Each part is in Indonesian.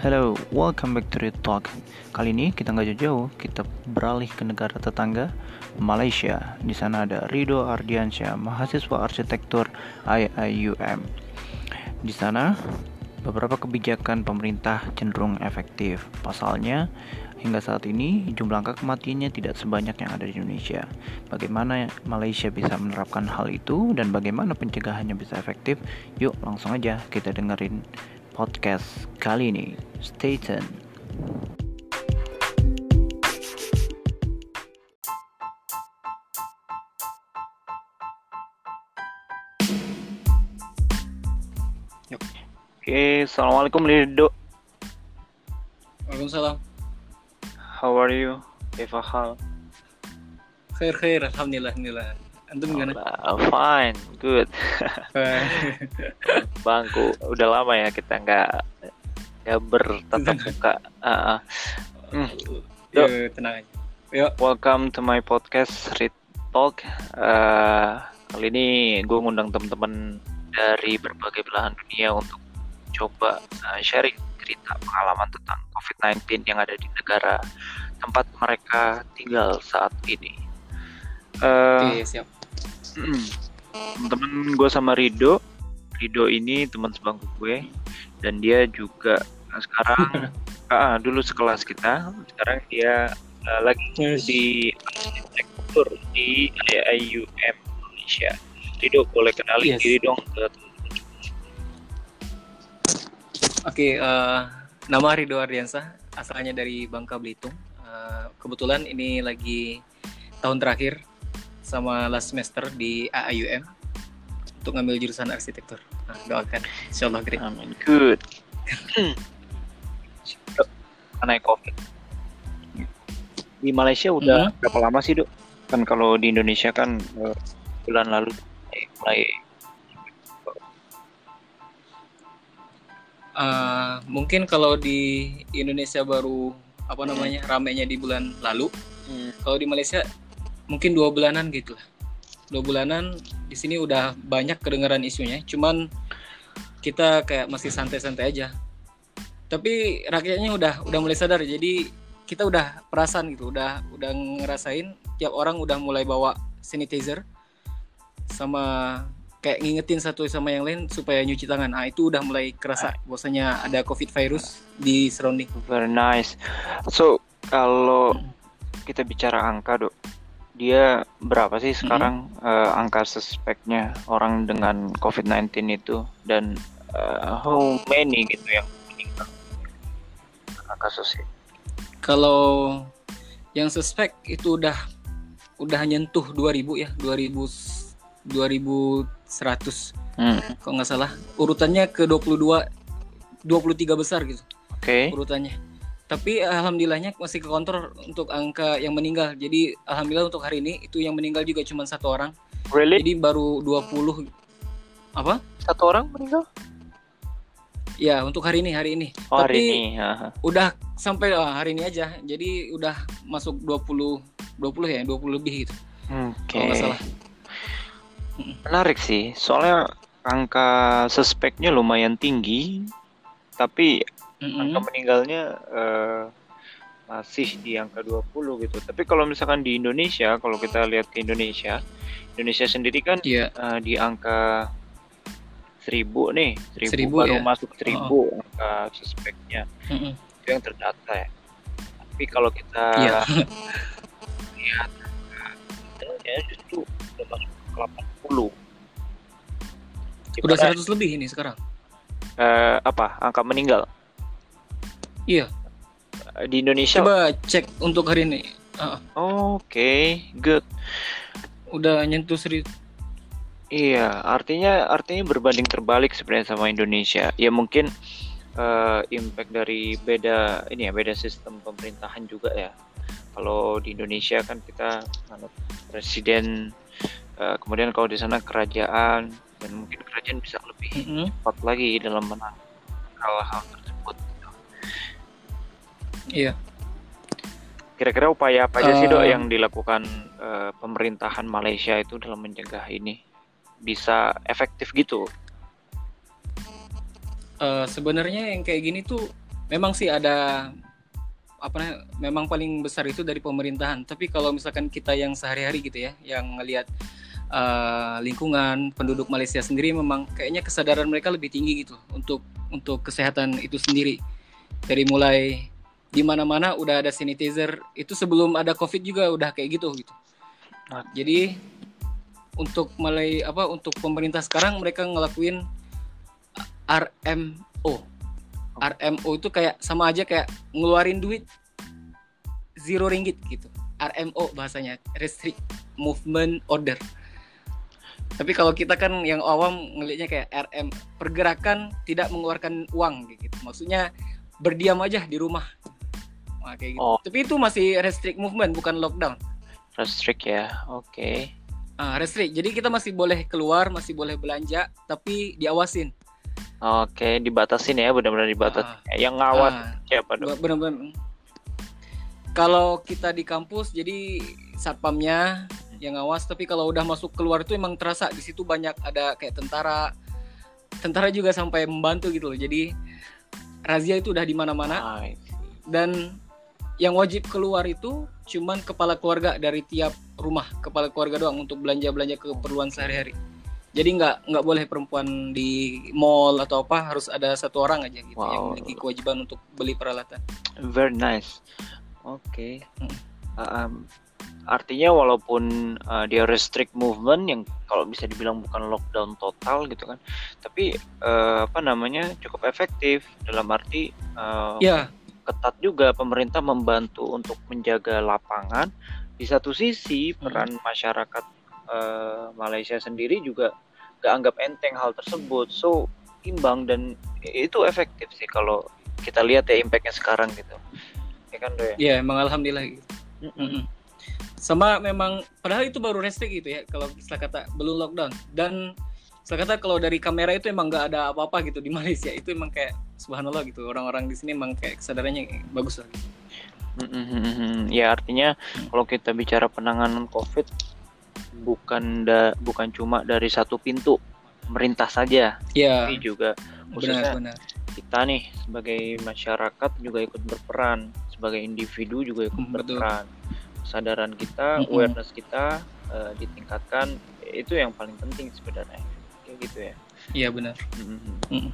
Hello, welcome back to Read Talk. Kali ini kita nggak jauh-jauh, kita beralih ke negara tetangga, Malaysia. Di sana ada Rido Ardiansyah, mahasiswa arsitektur IIUM. Di sana beberapa kebijakan pemerintah cenderung efektif. Pasalnya, hingga saat ini jumlah angka kematiannya tidak sebanyak yang ada di Indonesia. Bagaimana Malaysia bisa menerapkan hal itu dan bagaimana pencegahannya bisa efektif? Yuk, langsung aja kita dengerin podcast kali ini. Stay tuned. Oke, assalamualaikum Lido. Waalaikumsalam. How are you? Kaifa hal? Khair khair, alhamdulillah, alhamdulillah. Antum gimana? Fine, good. Bangku, udah lama ya kita nggak ya bertatap muka. Uh, uh. Yuk. Yo, tenang aja. Yo, Welcome to my podcast Read Talk. Uh, kali ini gue ngundang teman-teman dari berbagai belahan dunia untuk coba uh, sharing cerita pengalaman tentang COVID-19 yang ada di negara tempat mereka tinggal saat ini. Uh, oke siap. Mm. Temen gue sama Rido Rido ini teman sebangku gue dan dia juga uh, sekarang ah, dulu sekelas kita sekarang dia uh, lagi Yes. di arsitektur di IIUM Indonesia Rido boleh kenalin Yes. diri dong ke Oke, eh, nama Ridho Ardiansah, asalnya dari Bangka Belitung. Eh, kebetulan ini lagi tahun terakhir sama last semester di AAUM untuk ngambil jurusan arsitektur. Nah, doakan, insya Allah great. Amin. Good. Karena COVID. Di Malaysia udah Mhm. berapa lama sih dok? Kan kalau di Indonesia kan uh, bulan lalu eh, mulai Eh, mungkin kalau di Indonesia baru apa namanya ramenya di bulan lalu, kalau di Malaysia mungkin dua bulanan gitu lah. Dua bulanan di sini udah banyak kedengaran isunya. Cuman kita kayak masih santai-santai aja. Tapi rakyatnya udah udah mulai sadar. Jadi kita udah perasan gitu udah udah ngerasain. Tiap orang udah mulai bawa sanitizer sama kayak ngingetin satu sama yang lain supaya nyuci tangan. Ah itu udah mulai kerasa bahwasanya ada covid virus di surrounding. Very nice. So kalau kita bicara angka dok dia berapa sih sekarang eh, angka suspeknya orang dengan COVID-19 itu dan eh, how many gitu yang meninggal karena kasusnya Kalau yang suspek itu udah udah nyentuh 2000 ya, 2000 2100 Hmm, kalau nggak salah. Urutannya ke 22 23 besar gitu Oke. urutannya. Tapi alhamdulillahnya masih ke kontrol untuk angka yang meninggal. Jadi alhamdulillah untuk hari ini itu yang meninggal juga cuma satu orang. Really? Jadi baru 20 apa? Satu orang meninggal? Ya, untuk hari ini hari ini. Oh, hari Tapi ini. haha. udah sampai ah, hari ini aja. Jadi udah masuk 20 20 ya, 20 lebih gitu. Oke. Kalau nggak salah. Menarik sih. Soalnya angka suspeknya lumayan tinggi, tapi Mm-mm. angka meninggalnya eh, masih di angka 20 gitu. Tapi kalau misalkan di Indonesia, kalau kita lihat ke Indonesia, Indonesia sendiri kan Iya. eh, di angka 1000 nih, 1000, Seribu baru ya? masuk 1000 angka suspeknya. Mm-mm. Itu yang terdata ya. Tapi kalau kita Iya. lihat angkanya justru udah masuk ke 80. Udah Di mana, 100 lebih ini sekarang. eh, apa? Angka meninggal Iya. Eh, di Indonesia. Coba cek untuk hari ini. Ah, Oke, good. udah nyentuh seri. Iya, artinya artinya berbanding terbalik sebenarnya sama Indonesia. Ya mungkin eh, impact dari beda ini ya beda sistem pemerintahan juga ya. Kalau di Indonesia kan kita anut presiden, eh, kemudian kalau di sana kerajaan dan mungkin kerajaan bisa lebih Mm-mm. cepat lagi dalam menang hal-hal tersebut. Iya. Kira-kira upaya apa aja sih dok yang dilakukan eh, pemerintahan Malaysia itu dalam mencegah ini bisa efektif gitu? Eh, sebenarnya yang kayak gini tuh memang sih ada apa namanya memang paling besar itu dari pemerintahan tapi kalau misalkan kita yang sehari-hari gitu ya yang ngelihat uh, lingkungan penduduk Malaysia sendiri memang kayaknya kesadaran mereka lebih tinggi gitu untuk untuk kesehatan itu sendiri dari mulai di mana-mana udah ada sanitizer. Itu sebelum ada covid juga udah kayak gitu gitu. Nah. jadi untuk mulai apa untuk pemerintah sekarang mereka ngelakuin RMO RMO itu kayak sama aja kayak ngeluarin duit zero ringgit gitu. RMO bahasanya restrict movement order. Tapi kalau kita kan yang awam ngelihatnya kayak RM pergerakan tidak mengeluarkan uang gitu. Maksudnya berdiam aja di rumah Nah, kayak gitu. Oh. Tapi itu masih restrict movement bukan lockdown. Restrict ya. Oke. Okay. Ah, restrict. Jadi kita masih boleh keluar, masih boleh belanja, tapi diawasin. Oke, okay, dibatasin ya, benar-benar dibatas. Ah. Yang ngawat ah. siapa dong? Benar-benar. Kalau kita di kampus, jadi satpamnya yang ngawas. Tapi kalau udah masuk keluar itu emang terasa di situ banyak ada kayak tentara. Tentara juga sampai membantu gitu loh. Jadi razia itu udah di mana-mana. Dan yang wajib keluar itu cuman kepala keluarga dari tiap rumah kepala keluarga doang untuk belanja belanja keperluan sehari-hari jadi nggak nggak boleh perempuan di mall atau apa harus ada satu orang aja gitu wow. yang memiliki kewajiban untuk beli peralatan very nice oke okay. hmm. um, artinya walaupun uh, dia restrict movement yang kalau bisa dibilang bukan lockdown total gitu kan tapi uh, apa namanya cukup efektif dalam arti uh, ya ketat juga pemerintah membantu untuk menjaga lapangan. Di satu sisi hmm. peran hmm. masyarakat uh, Malaysia sendiri juga gak anggap enteng hal tersebut. So imbang dan itu efektif sih kalau kita lihat ya impactnya sekarang gitu. Ya kan do ya? Iya emang alhamdulillah. Mm -mm. Sama memang padahal itu baru restrict gitu ya kalau istilah kata belum lockdown dan saya kata kalau dari kamera itu emang nggak ada apa-apa gitu di Malaysia itu emang kayak subhanallah gitu orang-orang di sini emang kayak kesadarannya bagus lah gitu. Mm-hmm. Ya artinya kalau kita bicara penanganan COVID bukan da, bukan cuma dari satu pintu pemerintah saja, ya. tapi juga khususnya benar, benar. kita nih sebagai masyarakat juga ikut berperan, sebagai individu juga ikut mm, berperan. Kesadaran kita, mm-hmm. awareness kita uh, ditingkatkan itu yang paling penting sebenarnya gitu ya iya benar mm-hmm. mm-hmm.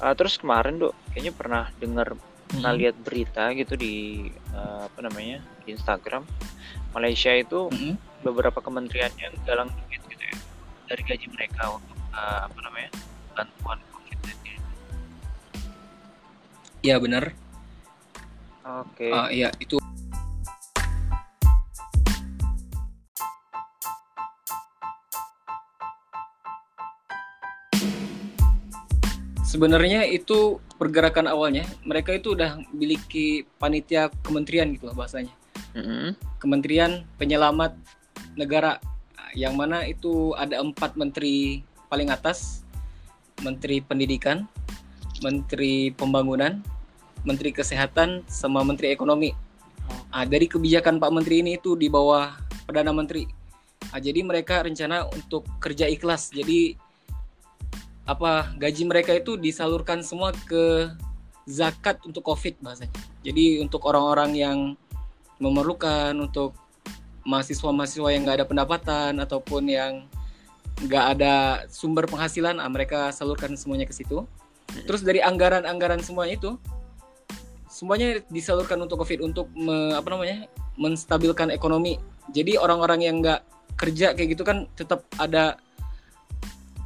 uh, terus kemarin dok kayaknya pernah dengar pernah mm-hmm. lihat berita gitu di uh, apa namanya di Instagram Malaysia itu mm-hmm. beberapa kementerian yang galang duit gitu ya dari gaji mereka untuk uh, apa namanya bantuan COVID-19 iya benar oke okay. uh, iya itu sebenarnya itu pergerakan awalnya mereka itu udah memiliki panitia kementerian gitu loh bahasanya. Mm-hmm. kementerian penyelamat negara yang mana itu ada empat menteri paling atas menteri pendidikan menteri pembangunan menteri kesehatan sama menteri ekonomi. Nah, dari kebijakan pak menteri ini itu di bawah perdana menteri. Nah, jadi mereka rencana untuk kerja ikhlas. Jadi apa gaji mereka itu disalurkan semua ke zakat untuk covid bahasanya. Jadi untuk orang-orang yang memerlukan untuk mahasiswa-mahasiswa yang nggak ada pendapatan ataupun yang nggak ada sumber penghasilan ah, mereka salurkan semuanya ke situ. Terus dari anggaran-anggaran semuanya itu semuanya disalurkan untuk covid untuk me, apa namanya menstabilkan ekonomi. Jadi orang-orang yang nggak kerja kayak gitu kan tetap ada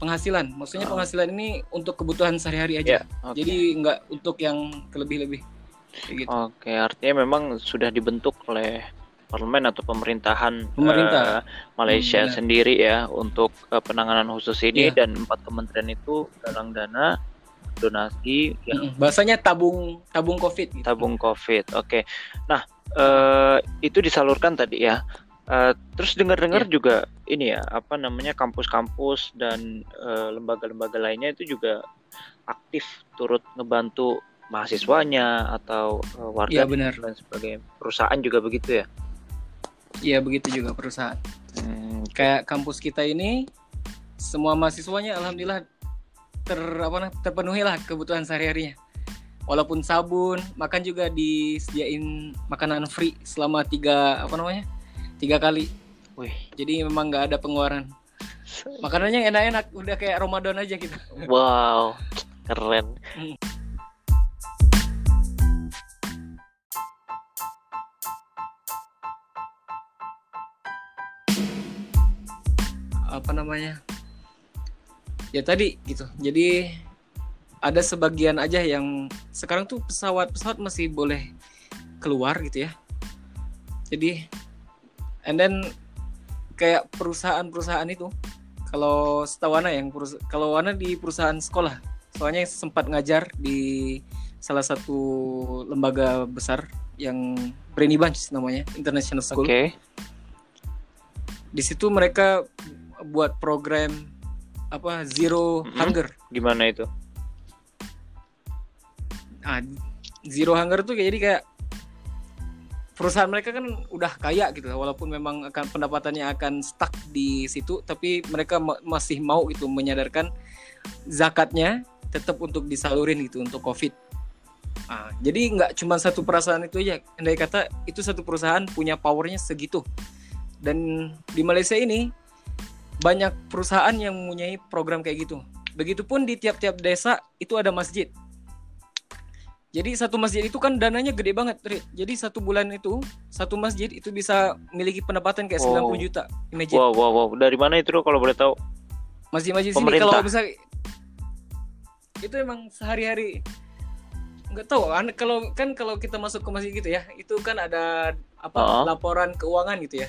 penghasilan. Maksudnya oh. penghasilan ini untuk kebutuhan sehari-hari aja. Yeah, okay. Jadi nggak untuk yang kelebih-lebih. Gitu. Oke, okay, artinya memang sudah dibentuk oleh parlemen atau pemerintahan pemerintah uh, Malaysia hmm, sendiri ya untuk uh, penanganan khusus ini yeah. dan empat kementerian itu galang dana donasi yang bahasanya tabung tabung covid gitu. tabung covid oke okay. nah uh, itu disalurkan tadi ya Uh, terus dengar-dengar yeah. juga ini ya apa namanya kampus-kampus dan eh, lembaga-lembaga lainnya itu juga aktif turut ngebantu mahasiswanya atau uh, warga yeah, benar. dan sebagainya. Perusahaan juga begitu ya? Iya begitu juga perusahaan. Hmm. Kayak kampus kita ini semua mahasiswanya alhamdulillah ter apa terpenuhi lah kebutuhan sehari-harinya. walaupun sabun makan juga disediain makanan free selama tiga apa namanya tiga kali. Wih, jadi memang nggak ada pengeluaran. Makanannya enak-enak udah kayak Ramadan aja gitu. Wow, keren. apa namanya? Ya tadi gitu. Jadi ada sebagian aja yang sekarang tuh pesawat-pesawat masih boleh keluar gitu ya. Jadi and then kayak perusahaan-perusahaan itu kalau setahu Ana yang kalau Ana di perusahaan sekolah soalnya sempat ngajar di salah satu lembaga besar yang Brainy Bunch namanya International Oke, School di situ mereka buat program apa zero Mhm. hunger gimana itu? ah zero hunger tuh kayak jadi kayak perusahaan mereka kan udah kaya gitu walaupun memang akan pendapatannya akan stuck di situ tapi mereka ma- masih mau gitu menyadarkan zakatnya tetap untuk disalurin gitu untuk covid. Ah, jadi nggak cuma satu perusahaan itu aja. Andai kata itu satu perusahaan punya powernya segitu. Dan di Malaysia ini banyak perusahaan yang mempunyai program kayak gitu. Begitupun di tiap-tiap desa itu ada masjid jadi satu masjid itu kan dananya gede banget, Rit. Jadi satu bulan itu satu masjid itu bisa memiliki pendapatan kayak 90 Wow. juta. Imagine. Wow, wow, wow. Dari mana itu kalau boleh tahu? Masjid-masjid sini kalau bisa itu emang sehari-hari nggak tahu an- kalau kan kalau kita masuk ke masjid gitu ya itu kan ada apa Uh-uh. laporan keuangan gitu ya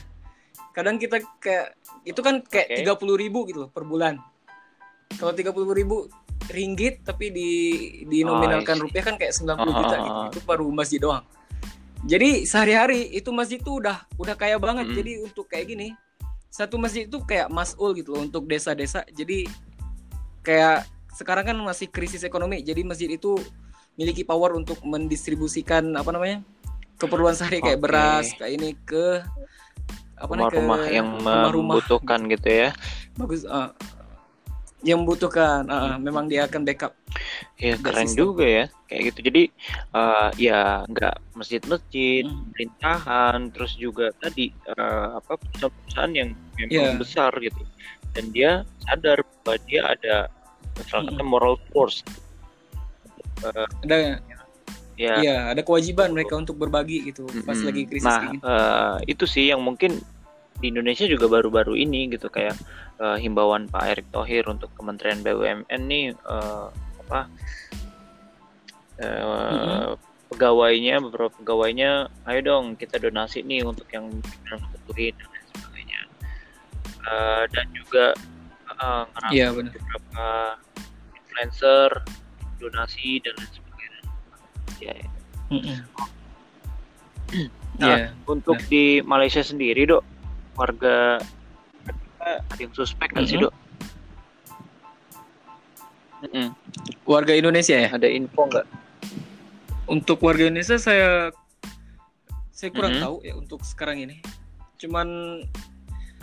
kadang kita kayak itu kan kayak tiga puluh ribu gitu loh per bulan kalau tiga puluh ribu ringgit tapi di dinominalkan Oh, I see. rupiah kan kayak 90 juta gitu Uh-uh. itu baru masjid doang jadi sehari-hari itu masjid tuh udah udah kaya banget Mm. jadi untuk kayak gini satu masjid itu kayak mas'ul gitu loh untuk desa-desa jadi kayak sekarang kan masih krisis ekonomi jadi masjid itu miliki power untuk mendistribusikan apa namanya keperluan sehari kayak beras kayak ini ke apa Rumah-rumah yang rumah-rumah membutuhkan gitu ya. bagus uh, yang membutuhkan uh, uh, memang dia akan backup Ya keren sistem. juga ya kayak gitu. Jadi eh, ya nggak masjid-masjid, Hmm. pemerintahan, terus juga tadi eh, apa perusahaan-perusahaan yang memang Iya. besar gitu. Dan dia sadar bahwa dia ada salah Hmm. moral force. Eh, ada ya. iya ada kewajiban mereka untuk berbagi gitu pas Mm-mm. lagi krisis Nah, kayak gini. eh, itu sih yang mungkin di Indonesia juga baru-baru ini gitu kayak eh, himbauan Pak Erick Thohir untuk Kementerian BUMN nih eh, apa eh, Mm-mm. pegawainya beberapa pegawainya ayo dong kita donasi nih untuk yang infrastrukturin dan lain sebagainya Eh, dan juga eh, ngerangkul iya benar beberapa influencer donasi dan lain sebagainya ya, ya. Mm-mm. Nah, Iya. Untuk Nah. di Malaysia sendiri, Dok, warga ada yang suspek nggak sih, Mhm. Dok? Mm-mm. warga Indonesia ya Ada info nggak? untuk warga Indonesia saya saya kurang Mhm. tahu ya untuk sekarang ini cuman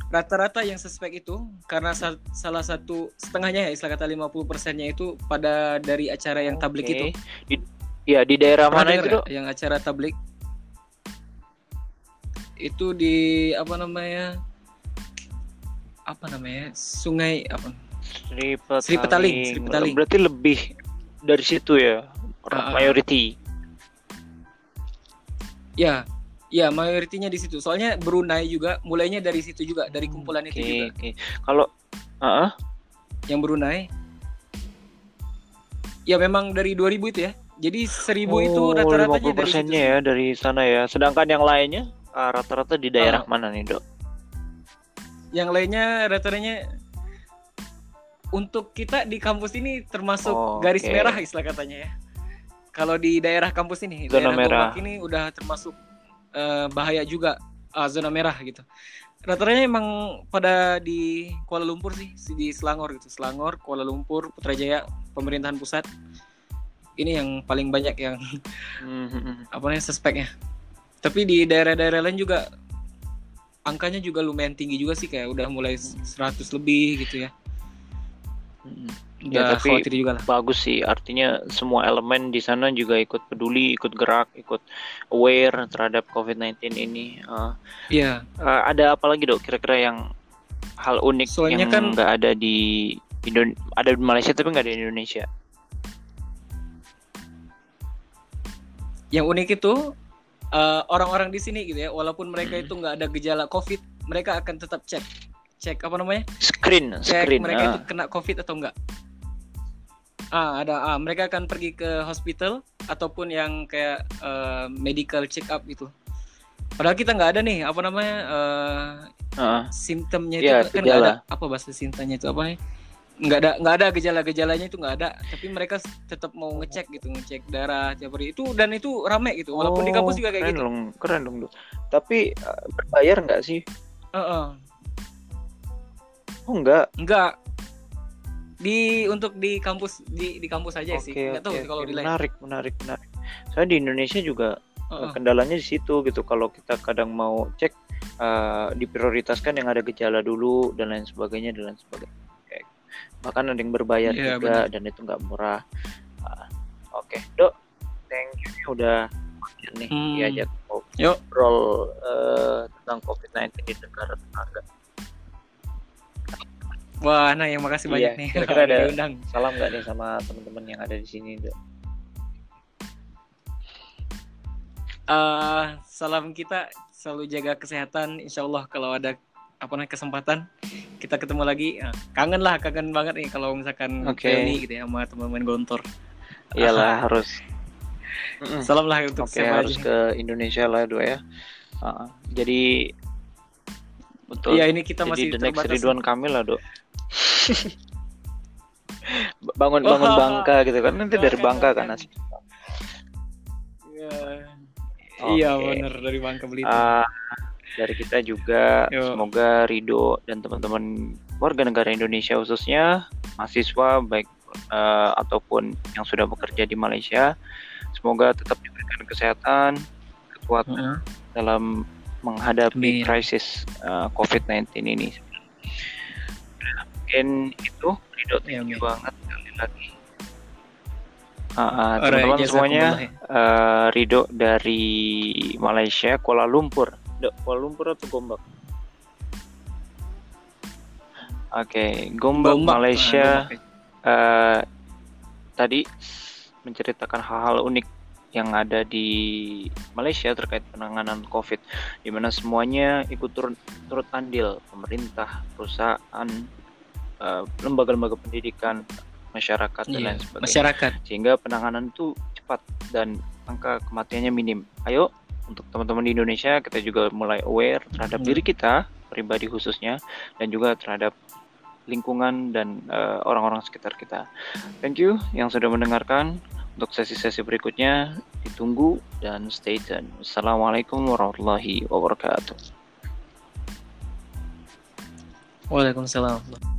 rata-rata yang suspek itu karena sa- salah satu setengahnya ya istilah kata 50 persennya itu pada dari acara yang tablik Oke. itu Di, ya di daerah Pernah mana itu, nggak Dok? yang acara tablik itu di apa namanya apa namanya sungai apa Sri Petaling. Sri Petaling, Sri Petaling. Berarti lebih dari situ ya, orang Ah, ah. mayority. ya ya mayoritinya di situ soalnya Brunei juga mulainya dari situ juga dari kumpulan Oke, itu juga oke. Kalau Ah, ah. yang Brunei ya memang dari 2000 itu ya jadi 1000 itu Oh, rata-ratanya 50 dari situ persennya ya dari sana ya. Sedangkan yang lainnya ah, rata-rata di daerah Ah. mana nih, Dok? yang lainnya rata-ratanya untuk kita di kampus ini termasuk Oh, garis oke. merah istilah katanya ya kalau di daerah kampus ini Zona daerah merah. Gombak ini udah termasuk eh, bahaya juga ah, zona merah gitu rata-ratanya emang pada di Kuala Lumpur sih di Selangor gitu Selangor Kuala Lumpur Putrajaya pemerintahan pusat ini yang paling banyak yang Mhm. apa namanya suspeknya tapi di daerah-daerah lain juga angkanya juga lumayan tinggi juga sih kayak udah mulai 100 lebih gitu ya Mhm. Ya, Udah tapi khawatir juga lah. bagus sih artinya semua elemen di sana juga ikut peduli ikut gerak ikut aware terhadap COVID-19 ini Uh, Iya. uh, ada apa lagi dok kira-kira yang hal unik Soalnya yang kan- nggak ada di Indon ada di Malaysia tapi nggak ada di Indonesia Yang unik itu eh, orang-orang di sini gitu ya, walaupun mereka Hmm. itu nggak ada gejala COVID, mereka akan tetap cek, cek apa namanya? screen Cek screen mereka ah. itu kena COVID atau enggak. Ah, ada ah, mereka akan pergi ke hospital ataupun yang kayak eh, medical check up gitu. Padahal kita nggak ada nih, apa namanya? eh, Ah, simptomnya itu Iya, kan nggak ada apa bahasa simptomnya itu apa nih nggak ada nggak ada gejala-gejalanya itu nggak ada. Tapi mereka tetap mau ngecek gitu ngecek darah tiap hari. Itu dan itu rame gitu. Walaupun di kampus juga keren kayak gitu. dong keren dong Dok. tapi uh, berbayar nggak sih? Heeh. oh enggak nggak. Di untuk di kampus di di kampus aja sih. Oke, nggak tahu oke, sih kalau di lain. Menarik menarik menarik. Saya di Indonesia juga Heeh. kendalanya di situ gitu. Kalau kita kadang mau cek eh, diprioritaskan yang ada gejala dulu dan lain sebagainya dan lain sebagainya bahkan ada yang berbayar Iya, juga dan itu nggak murah. Ah, oke dok. Thank you. Udah nih. Hmm. diajak Yuk. ngobrol eh, tentang COVID-19 di negara tetangga. Wah nah yang makasih Iya, banyak nih. kira-kira ada- diundang. salam nggak nih sama teman-teman yang ada di sini dok? Eh, salam kita selalu jaga kesehatan. Insya Allah kalau ada apa namanya kesempatan kita ketemu lagi Eh, kangen lah kangen banget nih kalau misalkan Oke. reuni gitu ya sama teman-teman gontor iyalah harus Mm-mm. salam lah untuk Oke siapa harus aja ke Indonesia lah dua ya. Ah, jadi betul. iya ini kita masih jadi the next terbatas Ridwan Kamil lah dok. bangun bangun Wah. Bangka gitu kan nanti dari Bangka kan asli. Iya. Iya bener dari Bangka Belitung Ah, dari kita juga Yo. semoga Rido dan teman-teman warga negara Indonesia khususnya mahasiswa baik eh, ataupun yang sudah bekerja di Malaysia semoga tetap diberikan kesehatan kekuatan Heeh. dalam menghadapi Amin. krisis uh, COVID-19 ini. Nah, mungkin itu Rido thank Ya, you banget sekali lagi. Uh, uh, teman-teman semuanya, jazakumullah ya. uh, Rido dari Malaysia, Kuala Lumpur. Dok, Kuala Lumpur atau Gombak? Oke, Gombak, Gombak. Malaysia. Ah, Gombak. eh, tadi menceritakan hal-hal unik yang ada di Malaysia terkait penanganan COVID, di mana semuanya ikut turut, turut andil, pemerintah, perusahaan, eh, lembaga-lembaga pendidikan, masyarakat dan Iya, lain sebagainya, masyarakat sehingga penanganan itu cepat dan angka kematiannya minim. Ayo untuk teman-teman di Indonesia kita juga mulai aware terhadap Hmm. diri kita pribadi khususnya dan juga terhadap lingkungan dan eh, orang-orang sekitar kita. Thank you yang sudah mendengarkan. Untuk sesi-sesi berikutnya ditunggu dan stay tune. Assalamualaikum warahmatullahi wabarakatuh. Waalaikumsalam